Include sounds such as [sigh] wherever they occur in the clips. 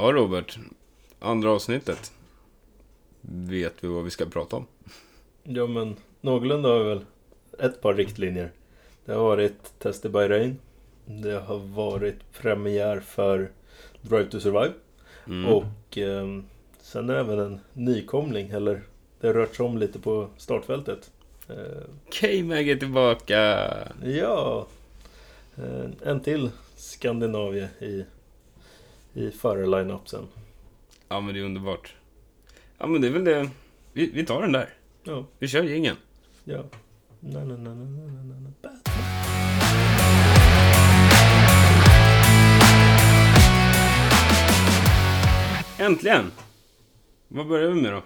Ja, Robert. Andra avsnittet. Vet vi vad vi ska prata om? Ja, men någorlunda har vi väl ett par riktlinjer. Det har varit Test by Rain. Det har varit premiär för Drive to Survive. Mm. Och eh, sen är det även en nykomling, eller det har rört sig om lite på startfältet. Eh, K-Mag är tillbaka! ja, eh, en till Skandinavien i, i förarline-upsen. Ja, men det är underbart. Ja, men det är väl det. Vi, vi tar den där. Ja, Vi kör jingeln. ja. Na, na, na, na, na, na, na. Äntligen! Vad börjar vi med då?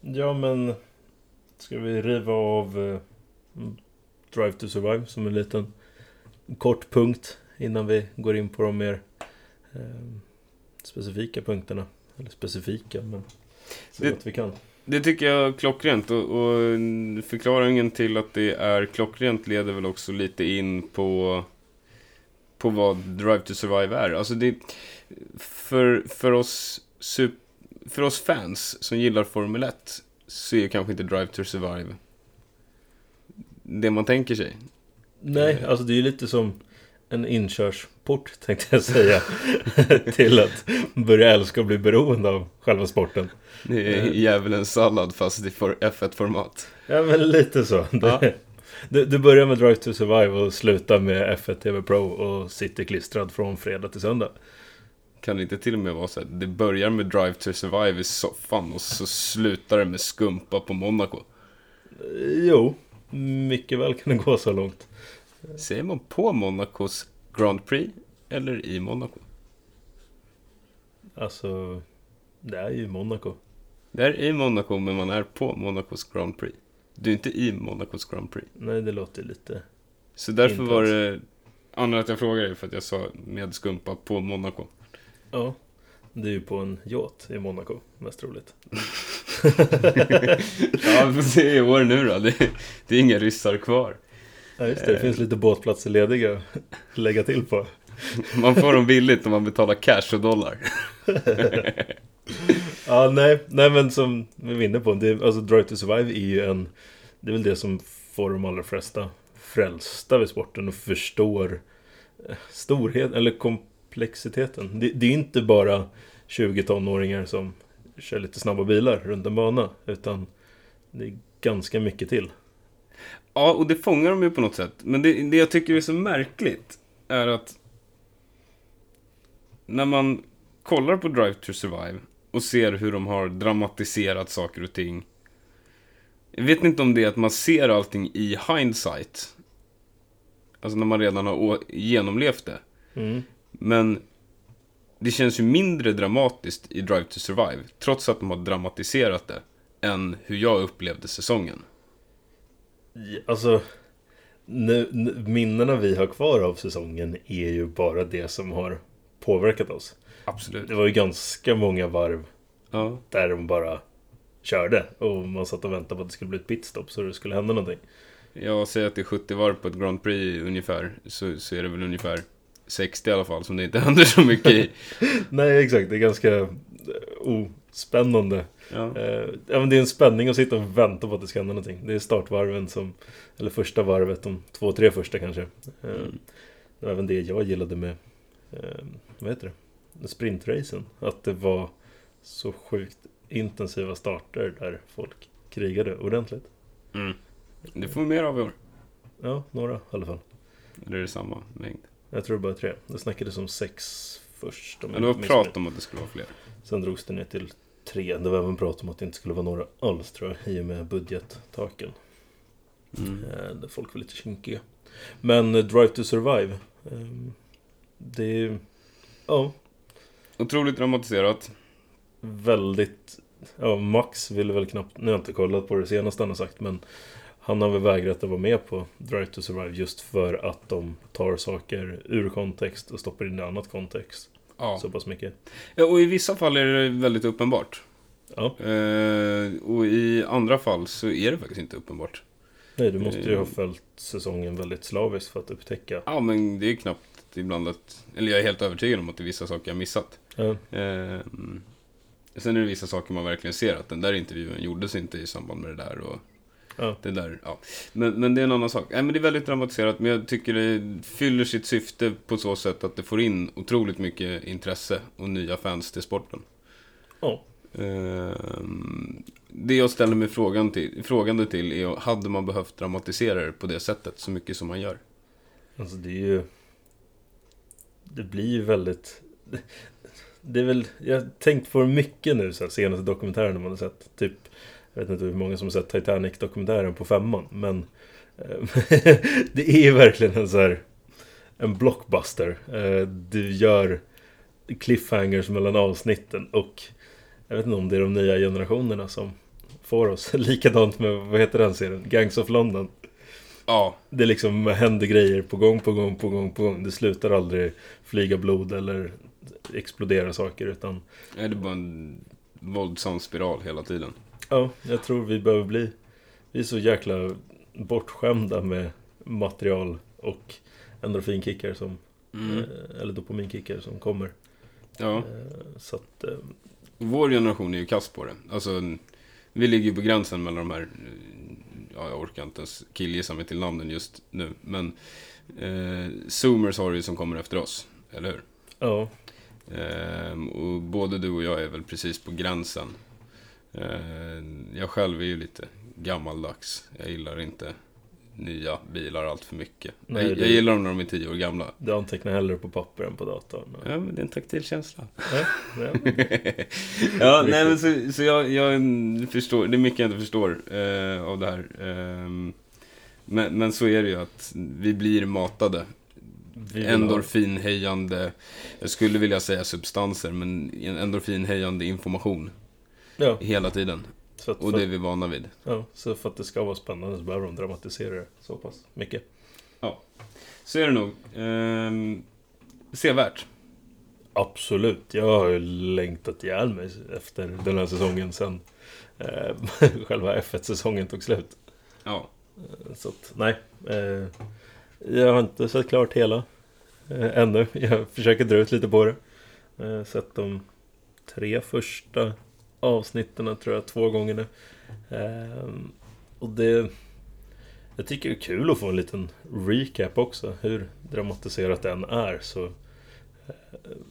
Ja, men ska vi riva av eh, mm, Drive to Survive som en liten kort punkt innan vi går in på de mer specifika punkterna. Eller specifika, men så Det- gott vi kan. Det tycker jag är klockrent och, och förklaringen till att det är klockrent leder väl också lite in på på vad Drive to Survive är. Alltså det för, för oss för oss fans som gillar Formel 1 så är kanske inte Drive to Survive det man tänker sig. Nej, alltså det är ju lite som en inkörsport [laughs] tänkte jag säga. [laughs] till att börja älska och bli beroende av själva sporten. Det är djävulens sallad fast i for- F1-format. Ja, men lite så. Ja. Du, du börjar med Drive to Survive och slutar med F1 TV Pro och sitter klistrad från fredag till söndag. Kan det inte till och med vara så att det börjar med Drive to Survive i soffan och så slutar det med skumpa på Monaco? Jo, mycket väl kan det gå så långt. Säger man på Monacos Grand Prix eller i Monaco? Alltså, det är ju Monaco. Det är i Monaco, men man är på Monacos Grand Prix. Du är inte i Monacos Grand Prix. Nej, det låter lite... Så därför var det... Anledningen att jag frågade är för att jag sa med skumpa på Monaco. Ja, det är ju på en yacht i Monaco, mest troligt. [laughs] [laughs] Ja, vi får se i år nu då. Det, det är inga ryssar kvar. Ja, just det. Det finns lite båtplatser lediga att lägga till på. Man får dem billigt om man betalar cash och dollar. [laughs] Ja, nej, nej men som vi var inne på, det, alltså Drive to Survive är ju en... Det är väl det som får de allra flesta frälsta vid sporten och förstår eh, storhet eller komplexiteten. Det, det är inte bara 20 tonåringar som kör lite snabba bilar runt en bana, utan det är ganska mycket till. Ja, och det fångar de ju på något sätt. Men det, det jag tycker är så märkligt är att när man kollar på Drive to Survive och ser hur de har dramatiserat saker och ting. Jag vet inte om det är att man ser allting i hindsight. Alltså när man redan har genomlevt det. Mm. Men det känns ju mindre dramatiskt i Drive to Survive, trots att de har dramatiserat det, än hur jag upplevde säsongen. Alltså, nu, minnena vi har kvar av säsongen är ju bara det som har påverkat oss. Absolut. Det var ju ganska många varv Ja. där de bara körde och man satt och väntade på att det skulle bli ett pitstop så det skulle hända någonting. Jag säger att det är 70 varv på ett Grand Prix ungefär, så, så är det väl ungefär 60 i alla fall, som det inte [laughs] händer så mycket i. Nej, exakt. Det är ganska eh, ospännande. Ja. Eh, men det är en spänning att sitta och vänta på att det ska hända någonting. Det är startvarven som, eller första varvet, de två, tre första kanske. Eh, Mm. Det var även det jag gillade med, eh, vad heter det, sprintracen. Att det var så sjukt intensiva starter där folk krigade ordentligt. Mm. Det får vi mer av i år. Ja, några i alla fall. Eller är det samma mängd? Jag tror det bara tre. Det snackades om sex först. om Men det var prat om att det skulle vara fler. Sen drogs det ner till tre. Det var även prat om att det inte skulle vara några alls tror jag. I och med budgettaken. Mm. Eh, Där folk var lite kinkiga. Men eh, Drive to Survive. ehm, Det är. Ja, Otroligt dramatiserat. väldigt... Ja, Max ville väl knappt... Nu har jag inte kollat på det senaste han har sagt men han har väl vägrat att vara med på Drive to Survive just för att de tar saker ur kontext och stoppar in i annat kontext. Ja. Så pass mycket. ja. Och i vissa fall är det väldigt uppenbart. Ja, Eh, och i andra fall så är det faktiskt inte uppenbart. nej du måste ju Eh. ha följt säsongen väldigt slaviskt för att upptäcka. Ja, men det är knappt ibland att, eller jag är helt övertygad om att det är vissa saker jag missat. Ja. Eh, sen är det vissa saker man verkligen ser att den där intervjun gjordes inte i samband med det där. Och Ja. det där ja. men, men det är en annan sak. Nej, men det är väldigt dramatiserat, men jag tycker det fyller sitt syfte på så sätt att det får in otroligt mycket intresse och nya fans till sporten. Ja. Ehm, det jag ställer mig frågan till, frågande till är, hade man behövt dramatisera det på det sättet så mycket som man gör? Alltså det är ju... Det blir ju väldigt... Det är väl... Jag har tänkt på det mycket nu så här, senaste dokumentären man har sett. Typ... Jag vet inte hur många som har sett Titanic-dokumentären på femman. Men... eh, [laughs] det är verkligen en så här... En blockbuster. Eh, Du gör cliffhangers mellan avsnitten och... Jag vet inte om det är de nya generationerna som får oss. [laughs] Likadant med, vad heter den serien? Gangs of London. Ja, Det liksom händer grejer på gång, på gång, på gång, på gång. Det slutar aldrig flyga blod eller explodera saker utan är det bara en våldsam spiral hela tiden? Ja, jag tror vi behöver bli vi är så jäkla bortskämda med material och endorfinkickar som Mm. eh, eller dopaminkickar som kommer. Ja, Eh, Så att eh, vår generation är ju kass på det. Alltså, vi ligger ju på gränsen mellan de här, ja, jag orkar inte ens killgissa mig till namnen just nu, men eh, Zoomers har det ju som kommer efter oss, eller hur? ja, Ehm, och både du och jag är väl precis på gränsen. Ehm, jag själv är ju lite gammaldags. Jag gillar inte nya bilar allt för mycket. Nej, jag, det- jag gillar dem när de är tio år gamla. du antecknar hellre på papper än på datorn. Ja, men det är en taktil känsla. Ja, [laughs] nej men så, så jag, jag förstår, det är mycket jag inte förstår eh, av det här. Ehm, men, men så är det ju att vi blir matade. Vi Endorfinhöjande, jag skulle vilja säga substanser, men endorfinhöjande information Ja, hela tiden. att, Och det är vi vana vid. ja, så för att det ska vara spännande så behöver de dramatisera det så pass mycket. Så är det nog. Ehm, sevärt. Absolut, jag har ju längtat ihjäl mig efter den här säsongen sen eh, [laughs] själva F1-säsongen tog slut. Ja. Så att, nej. Eh, jag har inte sett klart hela eh, ännu. Jag försöker dra ut lite på det. Eh, sett de tre första avsnitten tror jag två gånger nu. Eh, och det... Jag tycker det är kul att få en liten recap också. Hur dramatiserat den är. Så, eh,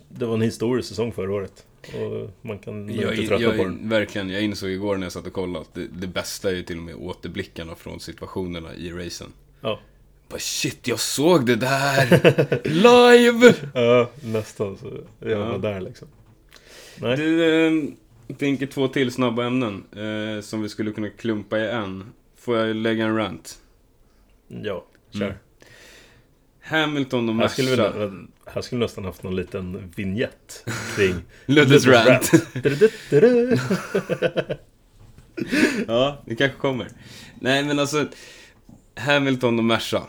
det var en historisk säsong förra året. Och man kan Jag, inte tröttna jag, på den. verkligen, jag insåg igår när jag satt och kollade att det, det bästa är ju till och med återblickarna från situationerna i racen. Ja. Bara shit, jag såg det där! [laughs] Live! Ja, nästan så. Jag Ja. var där liksom. Nej. Du, tänker två till snabba ämnen eh, som vi skulle kunna klumpa i en. Får jag lägga en rant? Ja, kör. Mm. Hamilton och Här skulle, vi, här skulle vi nästan haft någon liten vignett kring [laughs] Luddes rant. [laughs] [laughs] Ja, det kanske kommer. Nej, men alltså. Hamilton och Merca.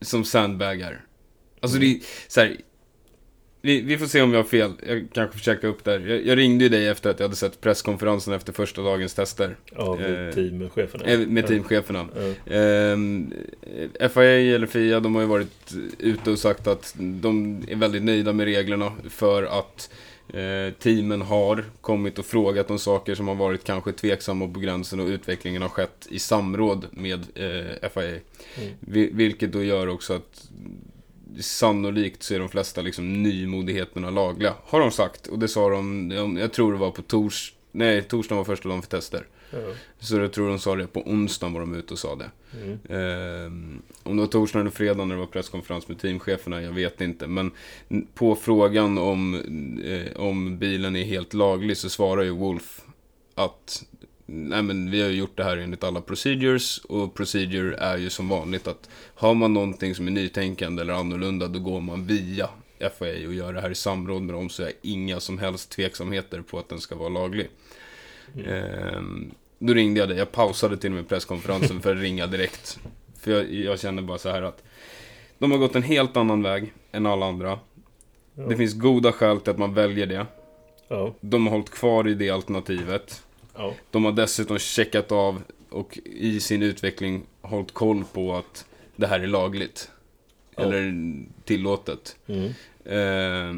Som sandbagar. Alltså det är så här, vi, vi får se om jag har fel. Jag kanske får checka upp där. Jag, jag ringde ju dig efter att jag hade sett presskonferensen efter första dagens tester. Av Eh, teamcheferna. eh, Med teamcheferna. Ja. Ehm, FIA eller FIA, de har ju varit ute och sagt att de är väldigt nöjda med reglerna för att eh, teamen har kommit och frågat om saker som har varit kanske tveksamma på gränsen och utvecklingen har skett i samråd med eh, FIA. Mm. Vi- Vilket då gör också att sannolikt så är de flesta liksom nymodigheterna lagliga. Har de sagt. Och det sa de, jag tror det var på tors... Nej, torsdagen var första dagen för tester. Ja. Så jag tror de sa det på onsdagen var de ute och sa det. Mm. Ehm, om det var torsdagen eller fredagen när det var presskonferens med teamcheferna, jag vet inte. Men på frågan om, eh, om bilen är helt laglig så svarar ju Wolf att Nej men vi har ju gjort det här enligt alla procedures och procedure är ju som vanligt att har man någonting som är nytänkande eller annorlunda då går man via FAA och gör det här i samråd med dem så är inga som helst tveksamheter på att den ska vara laglig. Ehm, då ringde jag dig, jag pausade till och med presskonferensen för att ringa direkt. För jag, jag känner bara så här att de har gått en helt annan väg än alla andra. Ja. Det finns goda skäl till att man väljer det. Ja. De har hållit kvar i det alternativet. De har dessutom checkat av och i sin utveckling hållit koll på att det här är lagligt. Ja. Eller tillåtet. Mm. Eh,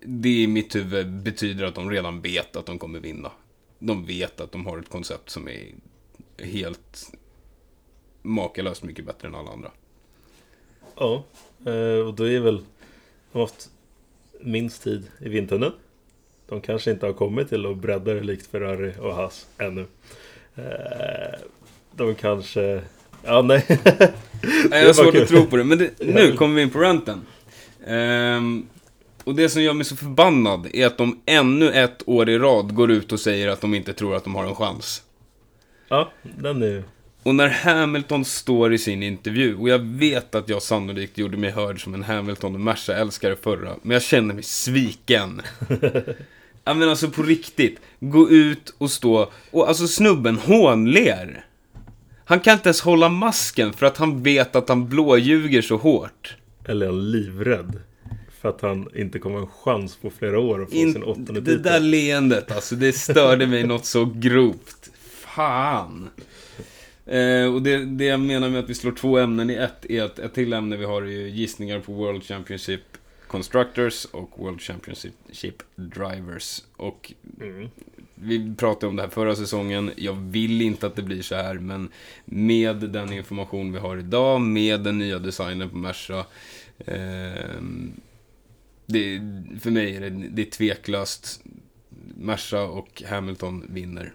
det i mitt huvud betyder att de redan vet att de kommer vinna. De vet att de har ett koncept som är helt makalöst mycket bättre än alla andra. Ja, eh, och då är väl... De har haft minst tid i vindtunneln. De kanske inte har kommit till att bredda det likt Ferrari och Haas ännu. Eh, De kanske... Ja, nej. [laughs] Nej, jag har svårt kul. att tro på det, men det, nu kommer vi in på ranten. Ehm, och det som gör mig så förbannad är att de ännu ett år i rad går ut och säger att de inte tror att de har en chans. Ja, den är ju... Och när Hamilton står i sin intervju, och jag vet att jag sannolikt gjorde mig hörd som en Hamilton och Merca-älskare förra, men jag känner mig sviken. [laughs] ja men alltså på riktigt, gå ut och stå, och alltså snubben hånler. Han kan inte ens hålla masken för att han vet att han blåljuger så hårt. Eller är livrädd? För att han inte kommer ha en chans på flera år att få In, sin åttonde det titel. där leendet alltså, det störde mig något så grovt. Fan. Eh, och det, det jag menar med att vi slår två ämnen i ett är att ett till ämne vi har är ju gissningar på World Championship Constructors och World Championship Drivers. Och Mm. vi pratade om det här förra säsongen. Jag vill inte att det blir så här, men med den information vi har idag, med den nya designen på Merca. det, för mig är det, det är tveklöst. Merca och Hamilton vinner.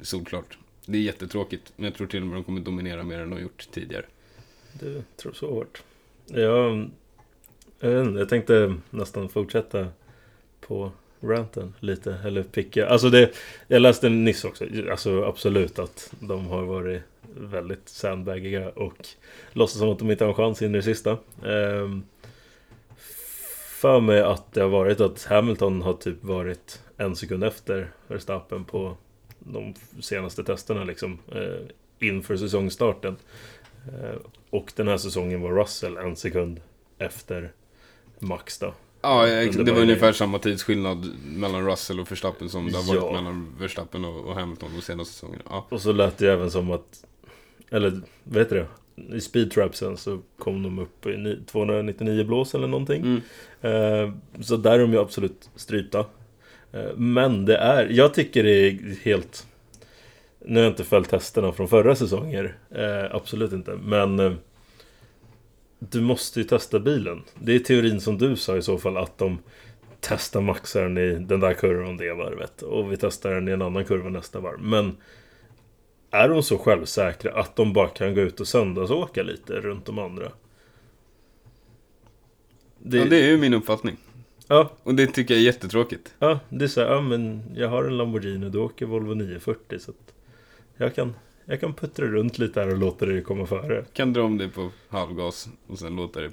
Solklart. Det är jättetråkigt, men jag tror till och med de kommer dominera mer än de gjort tidigare. Du tror så hårt. Jag, jag, vet inte, jag tänkte nästan fortsätta på ranten lite. Eller picka. Alltså det, jag läste nyss också. Alltså absolut att de har varit väldigt sandbaggiga och låtsas som att de inte har en chans in i det sista. Ehm, för mig att det har varit att Hamilton har typ varit en sekund efter Verstappen på de senaste testerna liksom. Eh, inför säsongstarten. Eh, och den här säsongen var Russell en sekund efter Max då. Ja, det var ungefär samma tidsskillnad mellan Russell och Verstappen som det har varit Ja. mellan Verstappen och, Hamilton de senaste säsongerna. Ja. Och så lät det även som att Eller vet du det? I speedtrapsen så kom de upp i ni- 299 blås eller någonting. Mm. Eh, så där är de ju absolut strypta. Eh, men det är, jag tycker det är helt... Nu har jag inte följt testerna från förra säsonger. Eh, absolut inte. Men eh, du måste ju testa bilen. Det är teorin som du sa i så fall att de testar maxaren i den där kurvan det varvet. Och vi testar den i en annan kurva nästa varv. Men är de så självsäkra att de bara kan gå ut och söndagsåka lite runt de andra? Det, ja, det är ju min uppfattning ja, Och det tycker jag är jättetråkigt. Ja, det är så här, ja men jag har en Lamborghini, du åker Volvo 940 så att jag kan, jag kan puttra runt lite här och låta dig komma före. Kan dra om dig på halvgas och sen låta det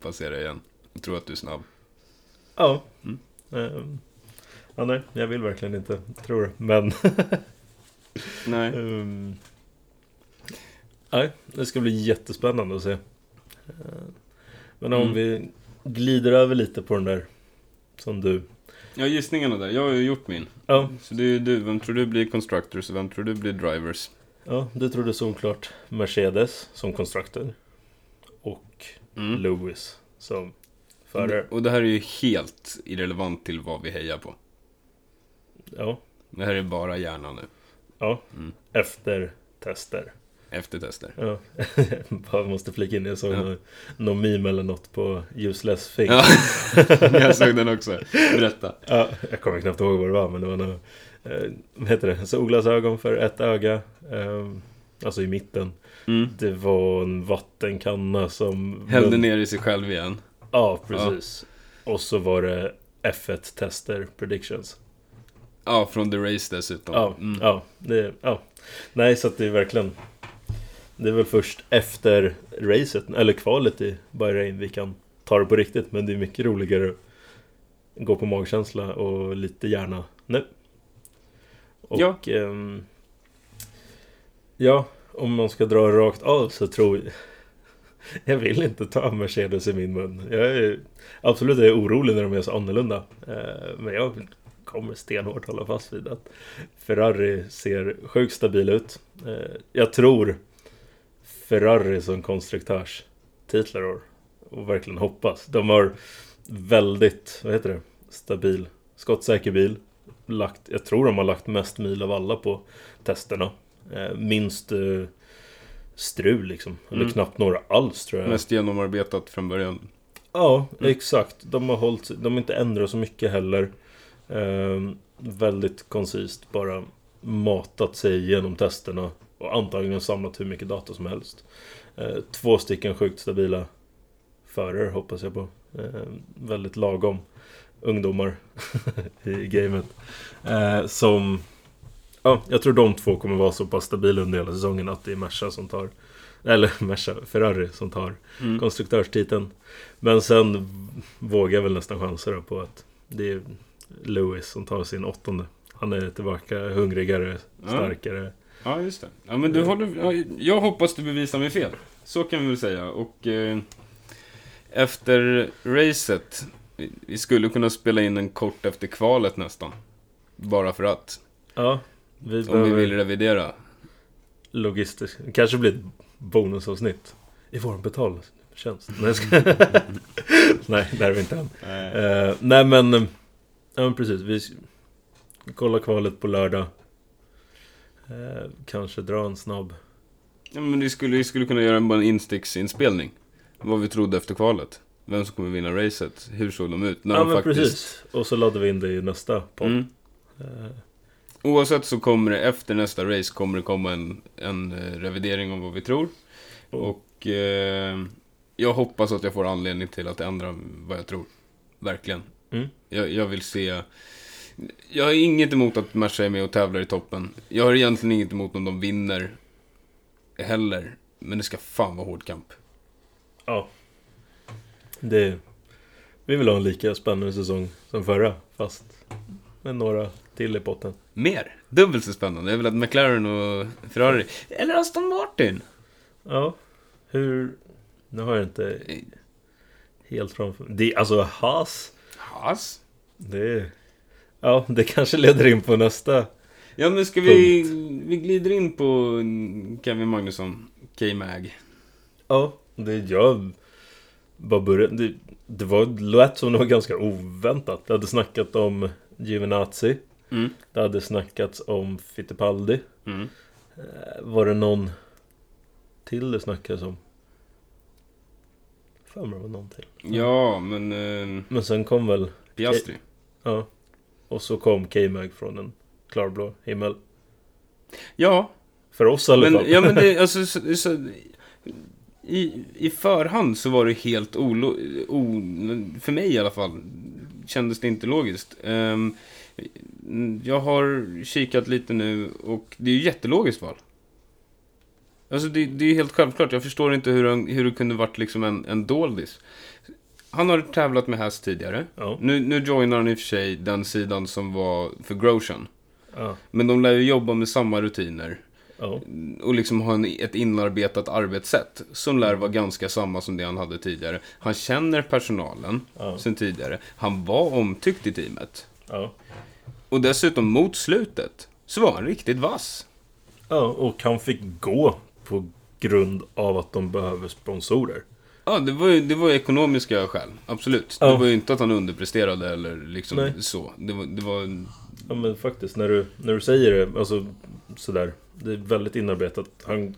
passera igen. Och tro att du är snabb. Ja. Mm. Ehm, ja, nej, jag vill verkligen inte tro det, men [laughs] Nej. ehm, Nej, det ska bli jättespännande att se. Ehm, Men om Mm. vi glider över lite på den där som du. Ja, gissningarna där. Jag har ju gjort min. Ja, Så det är du. Vem tror du blir constructors och vem tror du blir drivers? ja du trodde såklart Mercedes som constructor. Och Mm. Lewis som förare. Och det här är ju helt irrelevant till vad vi hejar på. Ja, Det här är bara hjärnan nu. ja. Mm. Efter tester. Efter tester. Ja. [laughs] Bara måste flika in, jag såg Ja. någon, någon meme eller något på Useless Thing. Ja, [laughs] jag såg den också. Berätta. Ja, jag kommer knappt ihåg vad det var, men det var något, eh, vad heter det, solglasögon för ett öga. Eh, alltså i mitten. Mm. Det var en vattenkanna som... Hällde ner i sig själv igen. Ja, precis. Och så var det F1 Tester Predictions. Ja, från The Race dessutom. Ja, Mm. ja, det, ja. Nej, så att det är verkligen... Det är väl först efter racet, eller kvalet i Bahrain, vi kan ta det på riktigt. Men det är mycket roligare att gå på magkänsla och lite hjärna nu. Och, Ja. ehm, ja, om man ska dra rakt av så tror jag... [laughs] Jag vill inte ta Mercedes i min mun. Jag är, absolut är jag orolig när de är så annorlunda. Eh, men jag kommer stenhårt hålla fast vid att Ferrari ser sjukt stabil ut. Eh, jag tror Ferrari som konstruktörstitlar år och verkligen hoppas. De har väldigt, vad heter det, stabil, skottsäker bil. Lagt, jag tror de har lagt mest mil av alla på testerna. Eh, minst eh, strul liksom. Eller Mm. knappt några alls tror jag. Mest genomarbetat från början. Ja, Mm. exakt. De har hållit De har inte ändrat så mycket heller. Ehm, väldigt koncist bara matat sig igenom testerna. Antagligen samlat hur mycket data som helst. Eh, två stycken sjukt stabila förare hoppas jag på. Ehm, väldigt lagom ungdomar [laughs] i gamet. Eh, som... Ja, jag tror de två kommer vara så pass stabila under hela säsongen att det är Merca som tar... Eller [laughs] Merca, Ferrari som tar Mm. konstruktörstiteln. Men sen vågar jag väl nästan chansa på att det är Lewis som tar sin åttonde. Han är tillbaka hungrigare, starkare. Ja, just det. Ja, men du håller... ja, Jag hoppas du bevisar mig fel. Så kan vi väl säga. Och eh, efter racet, vi- skulle kunna spela in en kort efter kvalet nästan. Bara för att. Ja, vi Om vi vill revidera. logistiskt. Det kanske blir ett bonusavsnitt i vår betaltjänst. Nej, ska... [laughs] Nej, där är vi inte än. Eh, nej men, eh, ja men precis. Vi kollar kvalet på lördag. Eh, kanske dra en snabb. Ja, men vi skulle, vi skulle kunna göra en, en insticksinspelning. Vad vi trodde efter kvalet. Vem som kommer vinna racet. Hur såg de ut? När ja de men faktiskt... precis. Och så laddar vi in det i nästa podd. Mm. Eh, Oavsett så kommer det efter nästa race kommer det komma en, en eh, revidering om vad vi tror. Mm. Och eh, jag hoppas att jag får anledning till att ändra vad jag tror. Verkligen. Mm. Jag, jag vill se... Jag har inget emot att Merca är med och tävlar i toppen. Jag har egentligen inget emot om de vinner heller. Men det ska fan vara hård kamp. Ja. Det... Vi vill ha en lika spännande säsong som förra. Fast med några till i potten. Mer. Dubbelt så spännande. Jag vill att McLaren och Ferrari... Eller Aston Martin. Ja. Hur... Nu har jag inte helt framför det, Alltså Haas. Haas. Det... Ja, det kanske leder in på nästa. Ja men ska vi... Vi glider in på Kevin Magnusson. K-Mag. Ja, det jag bara började... Det, det var lät som det var ganska oväntat. Det hade snackat om Giovinazzi. Mm. Det hade snackats om Fittipaldi. Mm. Eh, Var det någon till det snackades om? För mig var någon till. Ja, men... Eh, Men sen kom väl... Piastri. Ja. Och så kom K-Mag från en klarblå himmel. Ja, För oss i alla men, fall. ja, men det, [laughs] alltså, så, så, i, I förhand så var det helt olo, o, För mig i alla fall kändes det inte logiskt. Ehm, jag har kikat lite nu och det är ju jättelogiskt val. Alltså det, det är ju helt självklart. Jag förstår inte hur, hur det kunde varit liksom en, en doldis. Han har tävlat med häst tidigare. Ja. Nu, nu joinar han i och för sig den sidan som var för Grosjean. Ja. Men de lär ju jobba med samma rutiner. Ja. Och liksom ha en, ett inarbetat arbetssätt. Som lär vara ganska samma som det han hade tidigare. Han känner personalen Ja. sen tidigare. Han var omtyckt i teamet. Och dessutom mot slutet så var han riktigt vass. ja. Och han fick gå på grund av att de behöver sponsorer. Ja, det var ju, det var ju ekonomiska skäl. Absolut. Ja. Det var ju inte att han underpresterade eller liksom Nej. så. Det var, det var... Ja men faktiskt, när du, när du säger det, alltså sådär. Det är väldigt inarbetat. Han,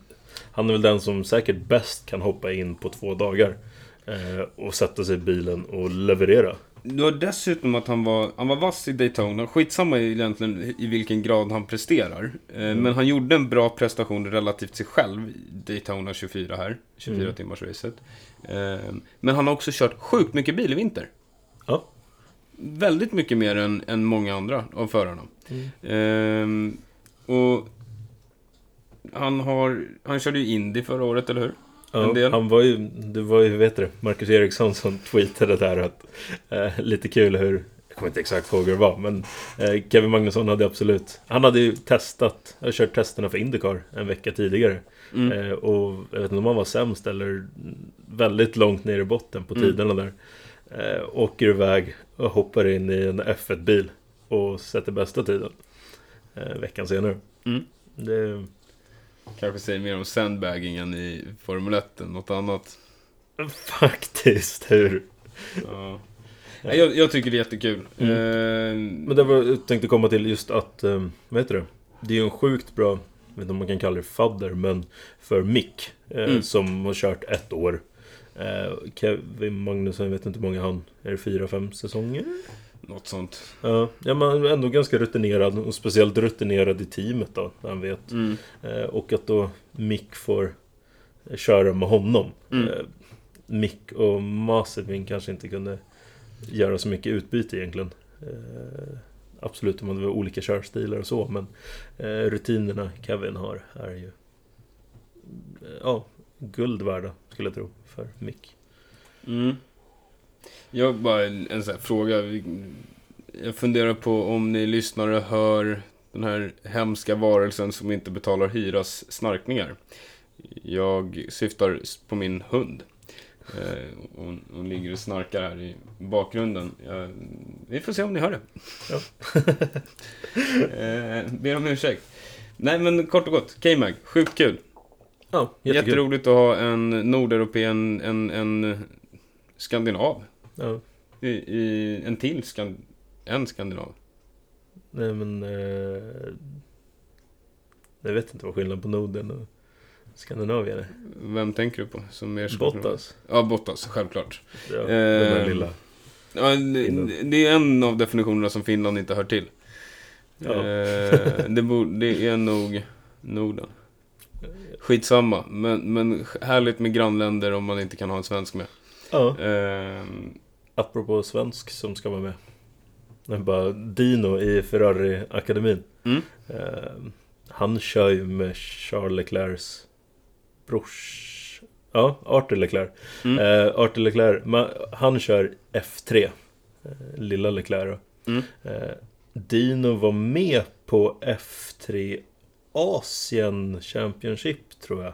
han är väl den som säkert bäst kan hoppa in på två dagar. Eh, och sätta sig i bilen och leverera. Det var dessutom att han var, han var vass i Daytona. Skitsamma egentligen i vilken grad han presterar. Eh, Men han gjorde en bra prestation relativt sig själv i Daytona 24 här. 24 Mm. timmars racet. Eh, Men han har också kört sjukt mycket bil i vinter. Ja. Väldigt mycket mer än, än många andra av förarna. Mm. Ehm, och han har, han körde ju Indy förra året, eller hur? En del. han var ju, det var ju, vet du, Marcus Eriksson som tweetade där att eh, lite kul hur, jag kommer inte exakt ihåg hur det var, men eh, Kevin Magnusson hade absolut, han hade ju testat, jag kört testerna för Indycar en vecka tidigare. Mm. Eh, och jag vet inte om han var sämst eller väldigt långt ner i botten på Mm. tiderna där. Eh, åker iväg och hoppar in i en F1-bil och sätter bästa tiden. Eh, veckan senare. Mm. Det, Kanske säger mer om sandbaggingen i Formel 1 än något annat. Faktiskt, hur? Ja. Jag, jag tycker det är jättekul. Mm. Eh, Men det var jag tänkte komma till just att, eh, vad heter det? Det är ju en sjukt bra, jag vet inte om man kan kalla det fadder, men för Mick. Eh, Mm. Som har kört ett år. Eh, Kevin Magnusson, jag vet inte hur många han, är det fyra, fem säsonger? Något sånt. Ja, ja men ändå ganska rutinerad och speciellt rutinerad i teamet då, han vet. Mm. Eh, och att då Mick får köra med honom. Mm. Eh, Mick och Masevin kanske inte kunde göra så mycket utbyte egentligen. Eh, absolut om det var olika körstilar och så, men rutinerna Kevin har är ju ja, guld värda skulle jag tro för Mick. Mm. Jag bara en, en sån här fråga. Jag funderar på om ni lyssnare hör den här hemska varelsen som inte betalar hyras snarkningar. Jag syftar på min hund. Eh, hon, hon ligger och snarkar här i bakgrunden. Jag, vi får se om ni hör det. Ja. [laughs] eh, ber om ursäkt. Nej men kort och gott, K-Mag, sjukt kul. Ja, jättekul. Jätteroligt att ha en nordeuropén, en, en skandinav. Ja. I, i, en till skan, en skandinav. Nej men... Eh, jag vet inte vad skillnaden på Norden och Skandinavien är. Vem tänker du på? Som kunna- Bottas. Ja, Bottas, självklart. Ja, den där Eh, lilla. Ja, det, det är en av definitionerna som Finland inte hör till. Ja. Eh, det, bo, det är nog Norden. Skitsamma, men, men härligt med grannländer om man inte kan ha en svensk med. Ja. Eh, Apropå svensk som ska vara med. Bara Dino i Ferrari-akademin. mm, Eh, han kör ju med Charles Leclercs brors... Ja, Arthur Leclerc. Mm. Eh, Arthur Leclerc, han kör F3. Eh, lilla Leclerc mm, Eh, Dino var med på F3 Asien Championship tror jag.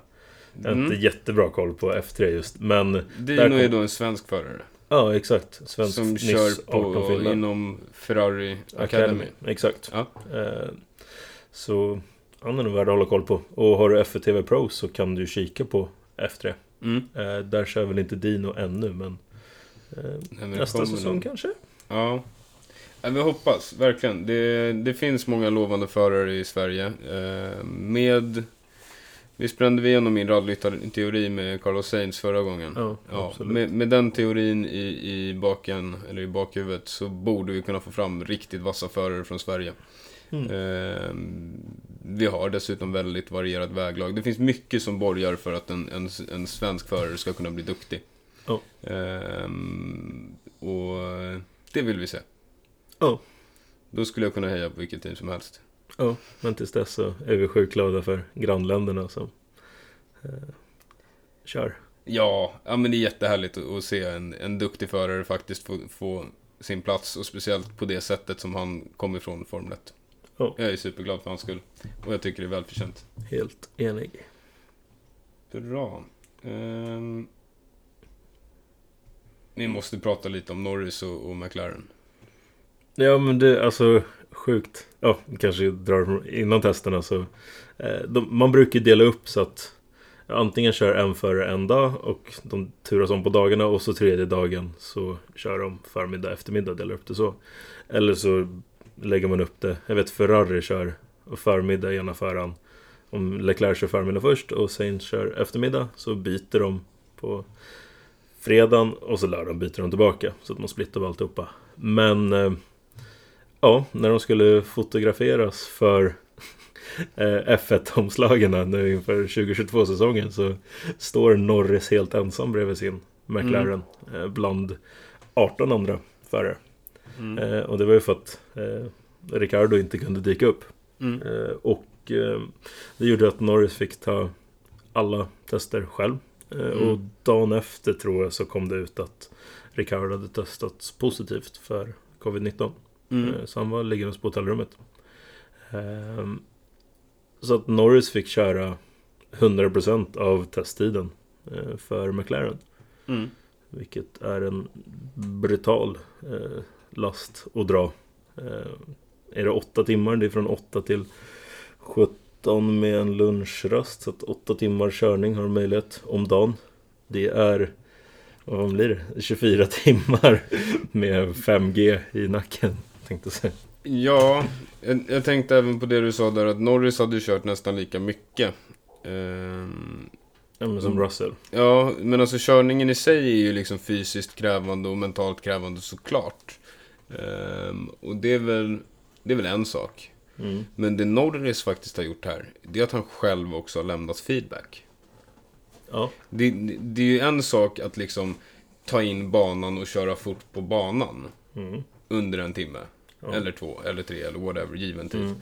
Jag har mm. inte jättebra koll på F3 just, men Dino kom- är då en svensk förare. Ja exakt. Svensk som NIS kör 18 på, inom Ferrari Academy. Exakt. Ja. Eh, så han är nog värd att hålla koll på. Och har du F1 Pro så kan du kika på F3. Mm. Eh, där kör väl inte Dino ännu men eh, Nej, men nästa säsong nog. kanske? Ja. ja vi hoppas, verkligen. Det, det finns många lovande förare i Sverige. Eh, med... Visst brände vi igenom min rallyteori med Carlos Sainz förra gången? Ja, Ja, med, med den teorin i, i baken, eller i bakhuvudet, så borde vi kunna få fram riktigt vassa förare från Sverige. Mm. Eh, vi har dessutom väldigt varierat väglag. Det finns mycket som borgar för att en, en, en svensk förare ska kunna bli duktig. Ja. Eh, och det vill vi se. Ja. Då skulle jag kunna heja på vilket team som helst. Ja, men tills dess så är vi sjukt glada för grannländerna som eh, kör. Ja, ja, men det är jättehärligt att, se en, en duktig förare faktiskt få, få sin plats. Och speciellt på det sättet som han kom ifrån Formel 1. Ja. Jag är superglad för hans skull. Och jag tycker det är välförtjänt. Helt enig. Bra. Ehm, vi måste prata lite om Norris och, och McLaren. Ja men det alltså sjukt. Ja, kanske drar innan testerna så. Eh, de, man brukar ju dela upp så att antingen kör en före en dag och de turas om på dagarna och så tredje dagen så kör de förmiddag, eftermiddag, delar upp det så. Eller så lägger man upp det. Jag vet Ferrari kör förmiddag ena föran. Om Leclerc kör förmiddag först och Sainz kör eftermiddag så byter de på fredagen och så lördagen byter de tillbaka. Så att man splittar alltihopa. Men eh, ja, när de skulle fotograferas för [laughs] eh, F1-omslagen nu inför 2022-säsongen så står Norris helt ensam bredvid sin McLaren eh, bland 18 andra förare. Mm. Eh, och det var ju för att Ricardo inte kunde dyka upp. Mm. Och det gjorde att Norris fick ta alla tester själv. Eh, Mm. Och dagen efter tror jag så kom det ut att Ricardo hade testats positivt för covid-19. Mm. Eh, Så han var liggandes på hotellrummet. Ehm, Så att Norris fick köra 100% av testtiden eh, för McLaren. Mm. Vilket är en brutal eh, last att dra. Är det åtta timmar? Det är från 8 till 17 med en lunchrast. Så att åtta timmar körning har de möjlighet om dagen. Det är vad blir det? 24 timmar med 5G i nacken. Tänkte säga. Ja, jag, jag tänkte även på det du sa där att Norris hade kört nästan lika mycket. Ehm, Ja, men som Mm. Russell. ja, men alltså körningen i sig är ju liksom fysiskt krävande och mentalt krävande såklart. Ehm, och det är väl, det är väl en sak. Mm. Men det Norris faktiskt har gjort här, det är att han själv också har lämnat feedback. Ja. Det, det är ju en sak att liksom ta in banan och köra fort på banan Mm. under en timme. Ja. Eller två, eller tre, eller whatever, given tid. Mm.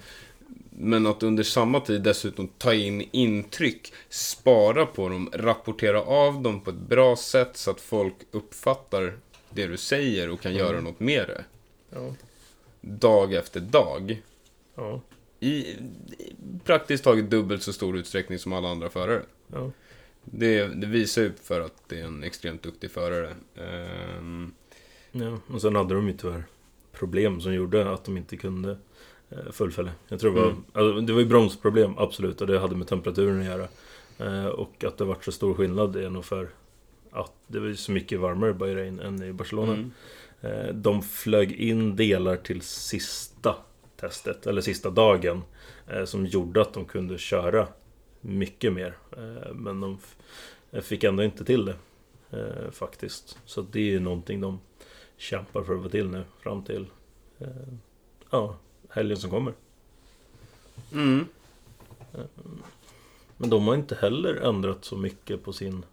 Men att under samma tid dessutom ta in intryck, spara på dem, rapportera av dem på ett bra sätt så att folk uppfattar det du säger och kan Mm. göra något med det. Ja. Dag efter dag. Ja. I, praktiskt taget dubbelt så stor utsträckning som alla andra förare. Ja. Det, det visar ju för att det är en extremt duktig förare. Ehm, ja. Och sen hade de ju tyvärr problem som gjorde att de inte kunde eh, fullfölja. Jag tror det var, Mm. alltså, det var ju bromsproblem, absolut. Och det hade med temperaturen att göra. Eh, och att det vart så stor skillnad är nog för att det var så mycket varmare i Bahrain än i Barcelona. mm. Eh, De flög in delar till sista testet, eller sista dagen. eh, Som gjorde att de kunde köra mycket mer. Men de fick ändå inte till det. Faktiskt. Så det är ju någonting de kämpar för att få till nu fram till eh, ja, helgen som kommer. Mm. Men de har inte heller ändrat så mycket på sin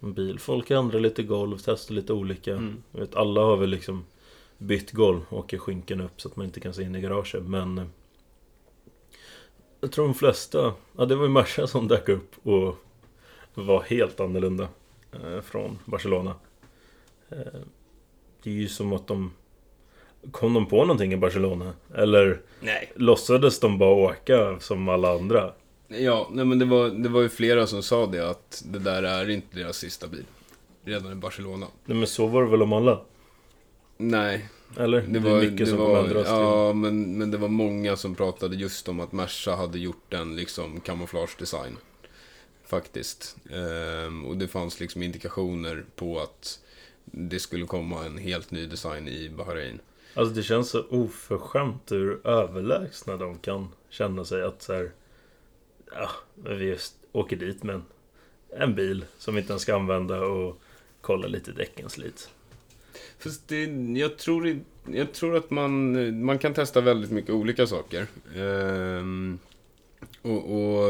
bil. Folk ändrar lite golv, testar lite olika. Mm. Vet, alla har väl liksom bytt golv och åker skinken upp så att man inte kan se in i garaget. Men eh, jag tror de flesta, ja det var ju Merca som dök upp och var helt annorlunda eh, från Barcelona. Eh, det är ju som att de Kom de på någonting i Barcelona? Eller Nej. låtsades de bara åka som alla andra? Ja, nej men det var, det var ju flera som sa det att det där är inte deras sista bil. Redan i Barcelona. Nej men så var det väl om alla? Nej, Eller? det är var, mycket det som var, ändras ja, men, men det var många som pratade just om att Merca hade gjort en liksom kamouflagedesign. Faktiskt. Ehm, och det fanns liksom indikationer på att det skulle komma en helt ny design i Bahrain. Alltså det känns så oförskämt hur överlägsna de kan känna sig att så här, Ja, vi just åker dit med en, en bil som vi inte ens ska använda och kolla lite däcken slits. Fast det, jag, tror, jag tror att man, man kan testa väldigt mycket olika saker. Ehm, och, och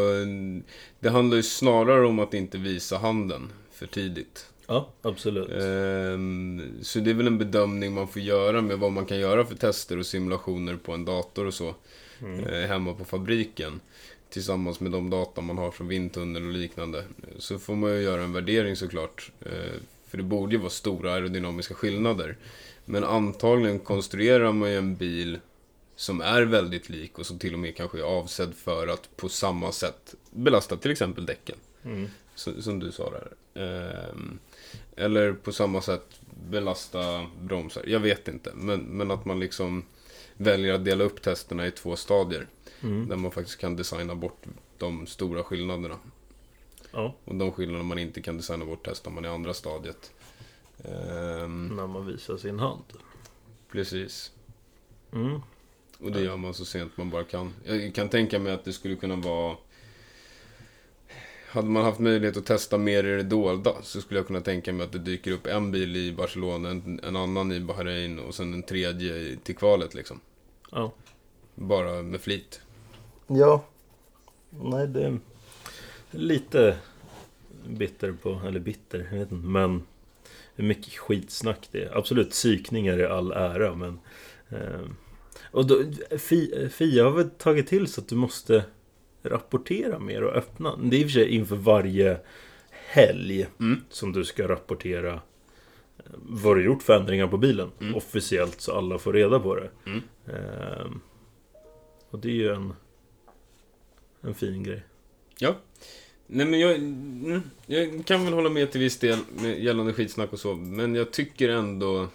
det handlar ju snarare om att inte visa handen för tidigt. Ja, absolut. Ehm, så det är väl en bedömning man får göra med vad man kan göra för tester och simulationer på en dator och så. Mm. eh, hemma på fabriken. Tillsammans med de data man har från vindtunnel och liknande. Så får man ju göra en värdering såklart. Eh, för det borde ju vara stora aerodynamiska skillnader. Men antagligen konstruerar man ju en bil som är väldigt lik och som till och med kanske är avsedd för att på samma sätt belasta till exempel däcken. Mm. Som, som du sa där. Ehm, eller på samma sätt belasta bromsar. Jag vet inte. Men, men att man liksom väljer att dela upp testerna i två stadier. Mm. Där man faktiskt kan designa bort de stora skillnaderna. Ja, Och de skillnader man inte kan designa bort testar man i andra stadiet. Ehm, när man visar sin hand. precis. Mm. Och det gör man så sent man bara kan. Jag kan tänka mig att det skulle kunna vara... Hade man haft möjlighet att testa mer i det dolda så skulle jag kunna tänka mig att det dyker upp en bil i Barcelona, en, en annan i Bahrain och sen en tredje i- till kvalet liksom. Ja. Bara med flit. Ja. Nej, det är lite bitter på, eller bitter, jag vet inte, men är mycket skitsnack det. Absolut, psykningar är all ära, men eh, och då, Fi- Fia har väl tagit till så att du måste rapportera mer och öppna. Det är i och för sig inför varje helg Mm. som du ska rapportera eh, vad du gjort för ändringar på bilen. Mm. Officiellt så alla får reda på det. Mm. Ehm, och det är ju en, en fin grej. Ja. Nej men jag, mm, jag kan väl hålla med till viss del gällande skitsnack och så, men jag tycker ändå...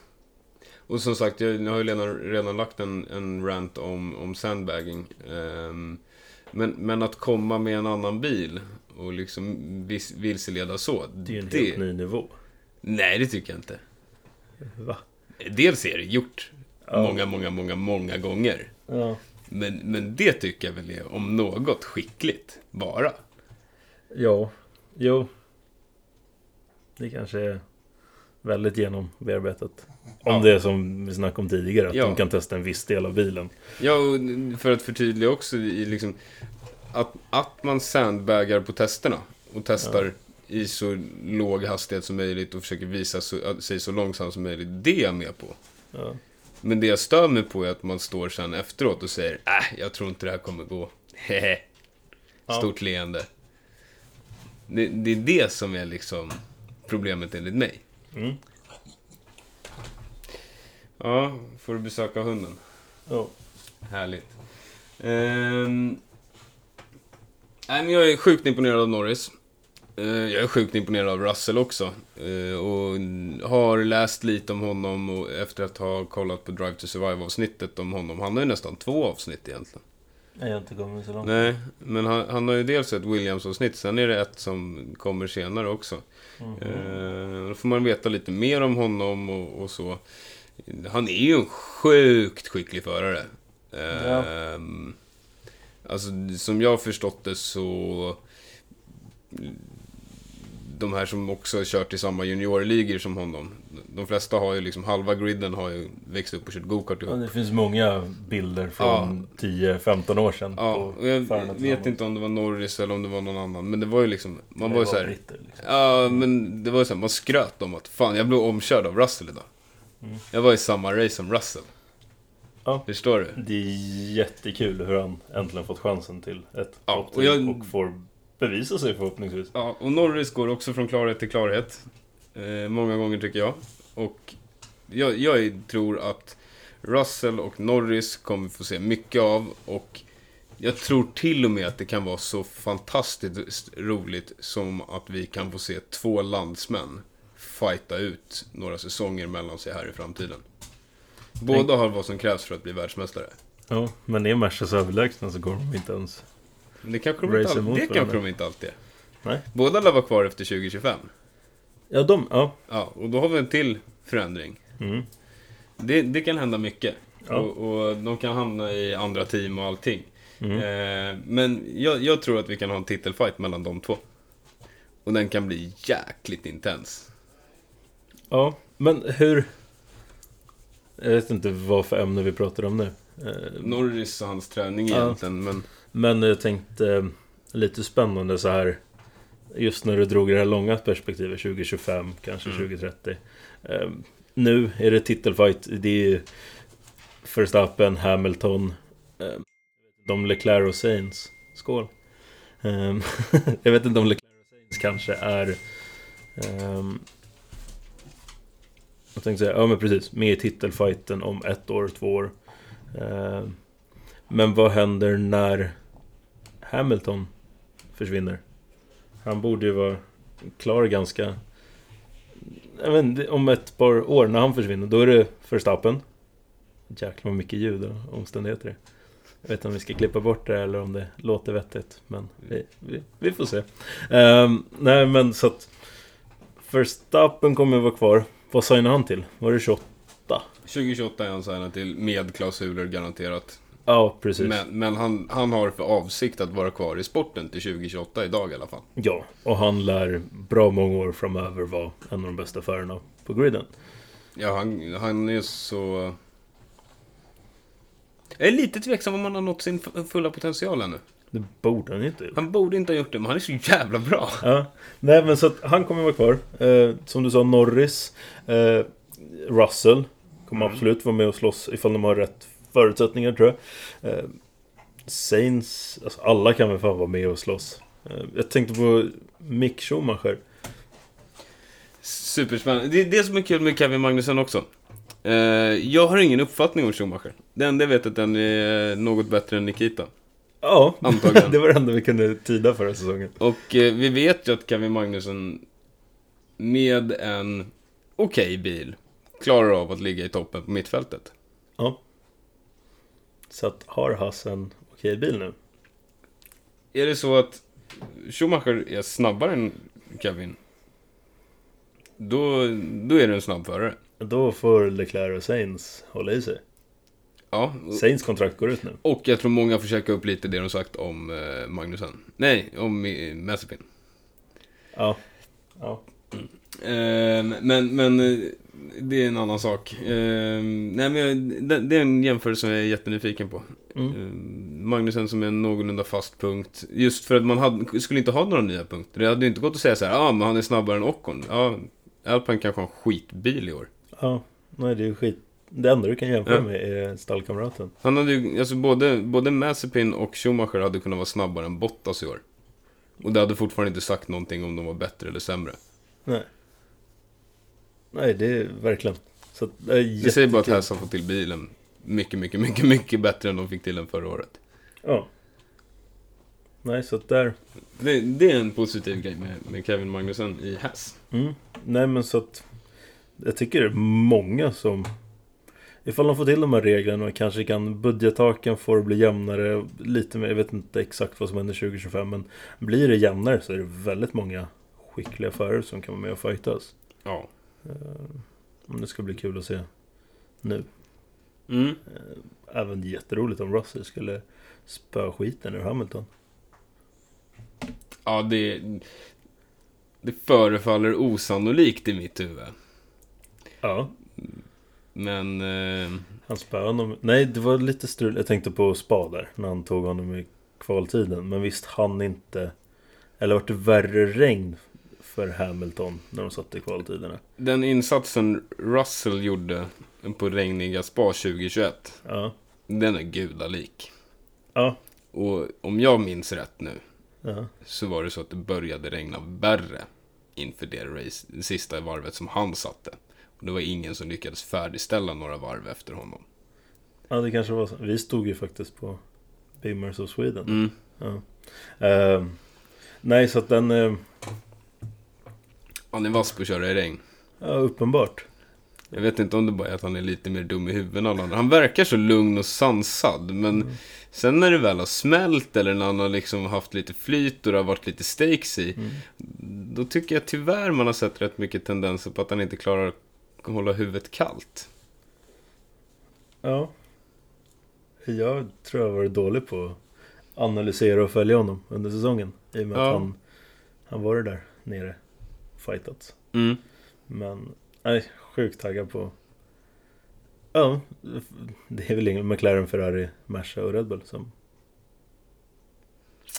Och som sagt, jag, jag har ju redan, redan lagt en, en rant om, om sandbagging. Ehm, men, men att komma med en annan bil och liksom vis, vilseleda så, Det är ju en det, helt ny nivå. Nej, det tycker jag inte. Va? Dels är det gjort Ja. många, många, många, många gånger. Ja. Men, men det tycker jag väl är om något skickligt, bara. Ja, jo. Det kanske är väldigt genombearbetat. Om Ja. det är som vi snackade om tidigare, att Ja. de kan testa en viss del av bilen. Ja, och för att förtydliga också liksom att, att man sandbagar på testerna och testar i så låg hastighet som möjligt och försöker visa så, sig så långsamt som möjligt. Det är jag med på. Ja. Men det jag stör mig på är att man står sen efteråt och säger äh, jag tror inte det här kommer gå. Hehe. Ja. Stort leende. Det, det är det som är liksom problemet enligt mig. Mm. Ja, får du besöka hunden. Ja. Härligt. Ehm, nej, men jag är sjukt imponerad av Norris. Eh, jag är sjukt imponerad av Russell också. Eh, och har läst lite om honom och efter att ha kollat på Drive to Survive-avsnittet om honom. Han har ju nästan två avsnitt egentligen. Jag har inte kommit så långt. Nej, men han, han har ju dels ett Williams-avsnitt, sen är det ett som kommer senare också. Mhm. Eh, då får man veta lite mer om honom och, och så. Han är ju en sjukt skicklig förare. Eh, Alltså, som jag har förstått det så... De här som också har kört i samma juniorligor som honom. De flesta har ju liksom, halva griden har ju växt upp och kört go-kart Ja, ihop. det finns många bilder från 10-15 år sedan. Ja, och jag vet inte om det var Norris eller om det var någon annan. Men det var ju liksom, man Det var ju såhär... liksom. Ja, men det var ju såhär, man skröt om att fan, jag blev omkörd av Russell idag. Mm. Jag var i samma race som Russell. Ja. Förstår du? Det är jättekul hur han äntligen fått chansen till ett Ja, topp och jag- och får bevisa sig förhoppningsvis. Ja, och Norris går också från klarhet till klarhet. Eh, många gånger tycker jag. Och jag, jag tror att Russell och Norris kommer få se mycket av. Och jag tror till och med att det kan vara så fantastiskt roligt som att vi kan få se två landsmän fighta ut några säsonger mellan sig här i framtiden. Båda har vad som krävs för att bli världsmästare. Ja, men är Merca så överlägsna så går de inte ens... Det kanske de inte, all- det kanske de inte alltid är. Nej. Båda lär vara kvar efter 2025. Ja, de... Ja. Ja, och då har vi en till förändring. Mm. Det, det kan hända mycket. Ja. Och, och de kan hamna i andra team och allting. Mm. Eh, men jag, jag tror att vi kan ha en titelfight mellan de två. Och den kan bli jäkligt intens. Ja, men hur... Jag vet inte vad för ämne vi pratar om nu. Eh, Norris och hans träning Ja. egentligen, men... Men jag tänkte eh, lite spännande så här Just när du drog det här långa perspektivet 2025, kanske Mm. 2030 eh, Nu är det titelfight Det är Verstappen, Hamilton De Leclerc och Sainz Skål [laughs] Jag vet inte om Leclerc och Sainz kanske är jag tänkte säga, ja men precis Med i titelfighten om ett år, två år eh, Men vad händer när Hamilton försvinner. Han borde ju vara klar ganska... Jag vet inte, om ett par år när han försvinner, då är det Verstappen. Jäklar vad mycket ljud och omständigheter det är. Jag vet inte om vi ska klippa bort det eller om det låter vettigt. Men vi, vi, vi får se. Ehm, nej men så att... Verstappen kommer vara kvar. Vad signar han till? Var det 28? 2028 är han signad till med klausuler garanterat. Ja, precis. Men, men han, han har för avsikt att vara kvar i sporten till 2028 idag i alla fall. Ja, och han lär bra många år framöver vara en av de bästa förarna på griden. Ja, han, han är så... Jag är lite tveksam om han har nått sin fulla potential ännu. Det borde han inte gjort. Han borde inte ha gjort det, men han är så jävla bra. Ja. Nej men så att han kommer vara kvar. Eh, som du sa, Norris. Eh, Russell. Kommer Mm. absolut vara med och slåss ifall de har rätt förutsättningar tror jag. Eh, Saints. Alltså alla kan väl fan vara med och slåss. Eh, jag tänkte på Mick Schumacher. Superspännande. Det är det som är kul med Kevin Magnussen också. Eh, jag har ingen uppfattning om Schumacher. Det enda jag vet är att den är något bättre än Nikita. Ja, Antagligen. [laughs] det var det enda vi kunde tyda förra säsongen. Och eh, vi vet ju att Kevin Magnussen med en okej bil klarar av att ligga i toppen på mittfältet. Ja. Så att har Haas en okej bil nu? Är det så att Schumacher är snabbare än Kevin? då, då är du en snabb förare. Då får Leclerc och Sainz hålla i sig. Ja, Sainz kontrakt går ut nu. och jag tror många får checka upp lite det de sagt om eh, Magnusen. Nej, om eh, Mazepin. Ja. Ja. Eh, men, men eh, det är en annan sak. Eh, nej, men det, det är en jämförelse som jag är jättenyfiken på. Mm. Eh, Magnusen som är en någorlunda fast punkt. Just för att man hade, skulle inte ha några nya punkter. Det hade ju inte gått att säga så här, ja ah, men han är snabbare än Ocon. Ja, Alpine kanske har en skitbil i år. Ja. Nej, det är ju skit. Det enda du kan jämföra Ja. med är stallkamraten. Han hade ju, alltså både, både Mazepin och Schumacher hade kunnat vara snabbare än Bottas i år. Och det hade fortfarande inte sagt någonting om de var bättre eller sämre. Nej. Nej, det är verkligen. Så att det är Det säger bara att. Haas har fått till bilen mycket, mycket, mycket, mycket bättre än de fick till den förra året. Ja. Nej, så att där. Det, det är en positiv grej med, med Kevin Magnussen i Haas. Mm. Nej, men så att. Jag tycker det är många som. Ifall de får till de här reglerna och kanske kan budgettaken får bli jämnare lite mer. Jag vet inte exakt vad som händer 2025 men blir det jämnare så är det väldigt många skickliga förare som kan vara med och fightas. Ja. Om det ska bli kul att se nu. Mm. Eh, Även jätteroligt om Russell skulle spöa skiten ur Hamilton. Ja, det... Det förefaller osannolikt i mitt huvud. Ja, Men... Eh, han spöade honom. Nej, det var lite strul. Jag tänkte på Spa där, när han tog honom i kvaltiden. Men visst, han inte... Eller vart det värre regn för Hamilton när de satt i kvaltiderna? den insatsen Russell gjorde på regniga Spa 2021, Ja, den är gudalik. ja, Och om jag minns rätt nu, ja. så var det så att det började regna värre inför det race, det sista varvet som han satte. Det var ingen som lyckades färdigställa några varv efter honom. Ja, det kanske var så. Vi stod ju faktiskt på Bimmers of Sweden. Mm. Ja. Eh, nej, så att den... eh, Han är vass på att köra i regn. ja, uppenbart. Jag vet inte om det bara är att han är lite mer dum i huvudet än alla andra. Han verkar så lugn och sansad, men Mm. sen när det väl har smält eller när han har liksom haft lite flyt och det har varit lite stakes i, Mm. då tycker jag tyvärr man har sett rätt mycket tendenser på att han inte klarar hålla huvudet kallt. Ja. Jag tror jag har varit dålig på att analysera och följa honom under säsongen. I och med Ja. att han, han var där nere. Fightats. Mm. Men, nej, sjukt taggad på... Ja, det är väl ingen McLaren, Ferrari, Merca och Red Bull som...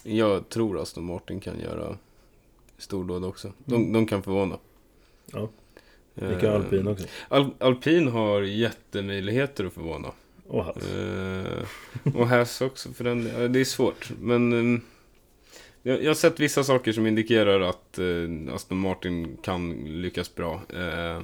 Jag tror Aston Martin kan göra stordåd också. De, Mm. de kan förvåna. Ja, kan Eh, Alpin också. Al- Alpin har jättemöjligheter att förvåna. Och Haas. Eh, och Haas också, för den, det är svårt. Men eh, jag, jag har sett vissa saker som indikerar att eh, Aston Martin kan lyckas bra. Eh,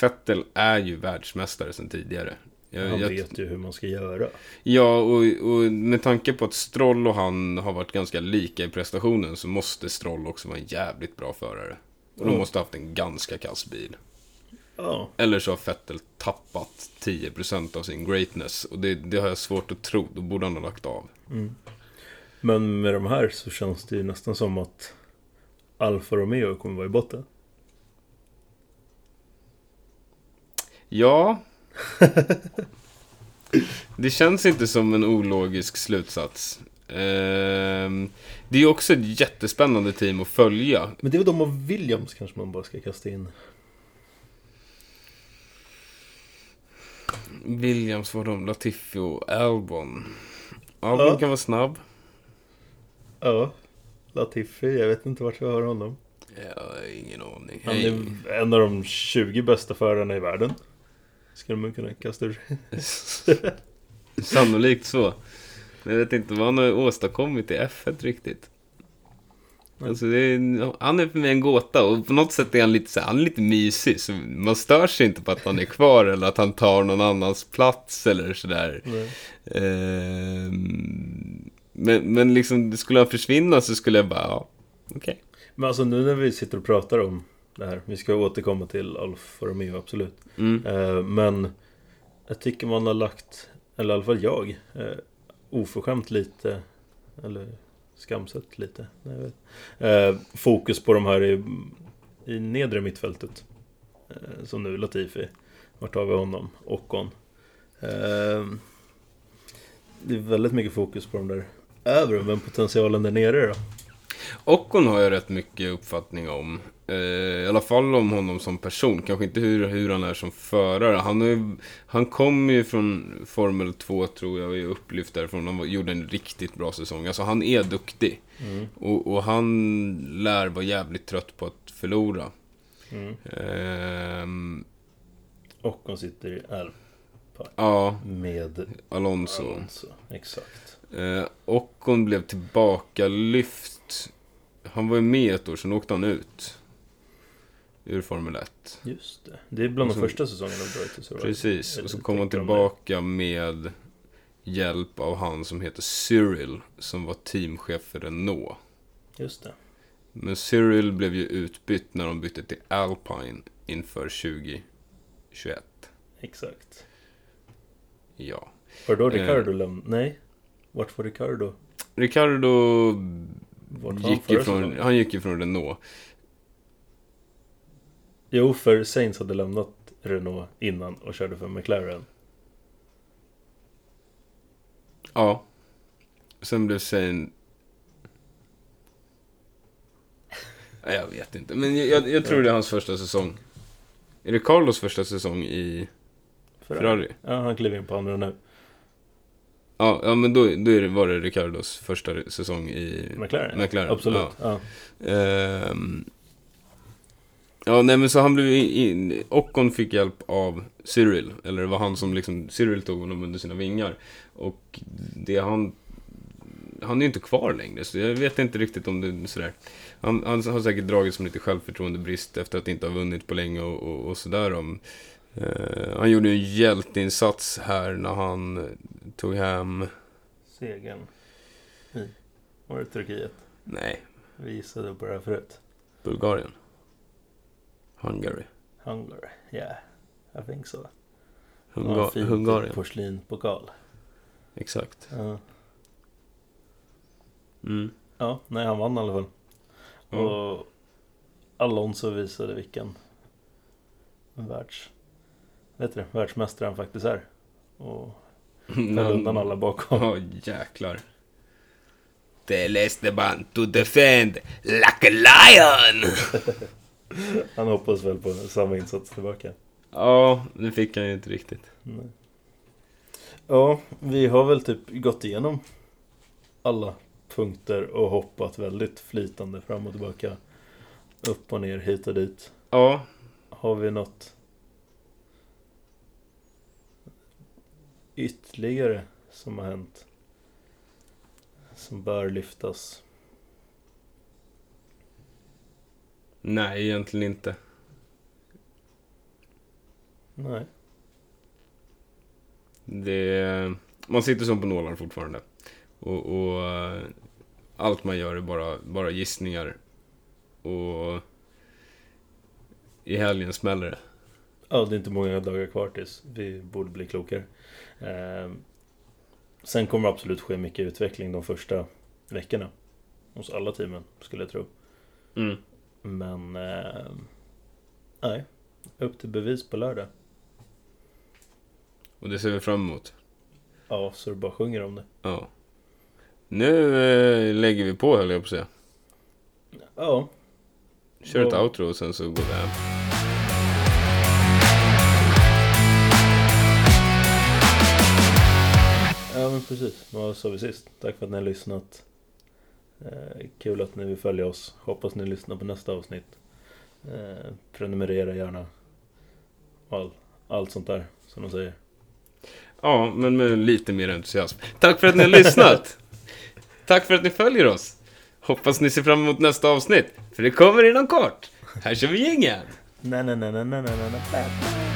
Vettel är ju världsmästare sedan tidigare. Jag, Han jag, vet ju hur man ska göra. ja, och, och med tanke på att Stroll och han har varit ganska lika i prestationen så måste Stroll också vara en jävligt bra förare. Och de Mm. måste ha haft en ganska kass bil. Ja, Eller så har Vettel tappat 10% av sin greatness. Och det, det har jag svårt att tro. Då borde han ha lagt av. Mm. Men med de här så känns det ju nästan som att Alfa Romeo kommer vara i botten. Ja. [laughs] det känns inte som en ologisk slutsats. Ehm, det är också ett jättespännande team att följa. Men det är väl de av Williams kanske man bara ska kasta in. Williams var de, Latifi och Albon. Albon Ja. kan vara snabb. Ja, Latifi, jag vet inte vart vi har honom. Jag har ingen aning. Han är en av de 20 bästa förarna i världen. Skulle man kunna kasta ur. [laughs] Sannolikt så. Jag vet inte vad han har åstadkommit i F1 riktigt. Alltså är, han är för mig en gåta och på något sätt är han lite, så här, han är lite mysig. Så man stör sig inte på att han är kvar eller att han tar någon annans plats eller sådär. Ehm, men, men liksom, skulle han försvinna så skulle jag bara, ja, okej. Men alltså nu när vi sitter och pratar om det här. Vi ska återkomma till Alfa Romeo, absolut. Mm. Eh, men jag tycker man har lagt, eller i alla fall jag, eh, oförskämt lite, eller skamset lite, nej, jag vet. Eh, fokus på de här i, i nedre mittfältet. Eh, som nu Latifi. Vart har vi honom? Ocon. Eh, det är väldigt mycket fokus på de där övre, men potentialen där nere då? Ocon har jag rätt mycket uppfattning om. Eh, I alla fall om honom som person. Kanske inte hur, hur han är som förare. Han, är, han kom ju från Formel 2 tror jag och är upplyft därifrån. Han var- gjorde en riktigt bra säsong. Alltså han är duktig. Mm. Och, och han lär vara jävligt trött på att förlora. Mm. Ehm, Ocon sitter i Alp ja, med Alonso. Alonso. Exakt. Eh, Ocon blev tillbaka lyft. Han var ju med ett år, sen åkte han ut. Ur Formel 1. Just det. Det är bland de första säsongerna av Drive to Survive. Precis, och så kom han tillbaka med hjälp av han som heter Cyril, som var teamchef för Renault. Just det. Men Cyril blev ju utbytt när de bytte till Alpine inför 2021. Exakt. Ja. Var det då Eh. Ricardo lämnade? Nej. Vart var Ricardo? Ricardo Vart var han gick förra ifrån, han gick ifrån Renault. Jo, för Saints hade lämnat Renault innan och körde för McLaren. Ja. Sen blev. Nej, Jag vet inte, men jag, jag, jag tror det är hans första säsong. Är det Carlos första säsong i Ferrari? Ja, han klev in på andra nu. Ja, ja men då, då är det, var det Ricardos första säsong i McLaren? McLaren. Absolut. Ja. Ja. Ehm, ja, nej men så han blev in, Ocon fick hjälp av Cyril. Eller det var han som liksom, Cyril tog honom under sina vingar. Och det han, han är ju inte kvar längre. Så jag vet inte riktigt om det är sådär. Han, han har säkert dragit som lite självförtroendebrist efter att inte ha vunnit på länge och, och, och sådär. om. Eh, han gjorde en hjälteinsats här när han tog hem, Segern i, var det Turkiet? nej, Vi gissade på det här förut. Bulgarien. Hungary. Hungary, yeah. I think so. Hunga- Ja, Hungarien. Porslinpokal. Exakt. Ja. Mm. ja, nej han vann i alla fall. Ja. Och Alonso visade vilken världs... Vet du? Världsmästare han faktiskt är. Och höll undan alla bakom. Ja, jäklar. Tell Esteban to defend like a lion! [laughs] Han hoppas väl på samma insats tillbaka. Ja, det fick han ju inte riktigt. Nej. Ja, vi har väl typ gått igenom alla punkter och hoppat väldigt flytande fram och tillbaka. Upp och ner, hit och dit. Ja, Har vi något ytterligare som har hänt? Som bör lyftas? nej egentligen inte. Nej. Det, man sitter som på nålar fortfarande. Och, och allt man gör är bara, bara gissningar. Och i helgen smäller det. Ja, det är inte många dagar kvar tills vi borde bli klokare. Ehm, sen kommer det absolut ske mycket utveckling de första veckorna. Hos alla teamen, skulle jag tro. Mm. Men... ehm, nej. Upp till bevis på lördag. Och det ser vi fram emot. Ja, så du bara sjunger om det. Ja. Nu eh, lägger vi på höll jag på att säga. Ja. Kör ett outro och sen så går vi hem. Men precis. Vad sa vi sist? Tack för att ni har lyssnat. Eh, kul att ni vill följa oss. Hoppas ni lyssnar på nästa avsnitt. Eh, prenumerera gärna. All, allt sånt där, som de säger. Ja, men med lite mer entusiasm. Tack för att ni har lyssnat! [laughs] Tack för att ni följer oss! Hoppas ni ser fram emot nästa avsnitt, för det kommer inom kort. Här kör vi gängen! Na na na na na na na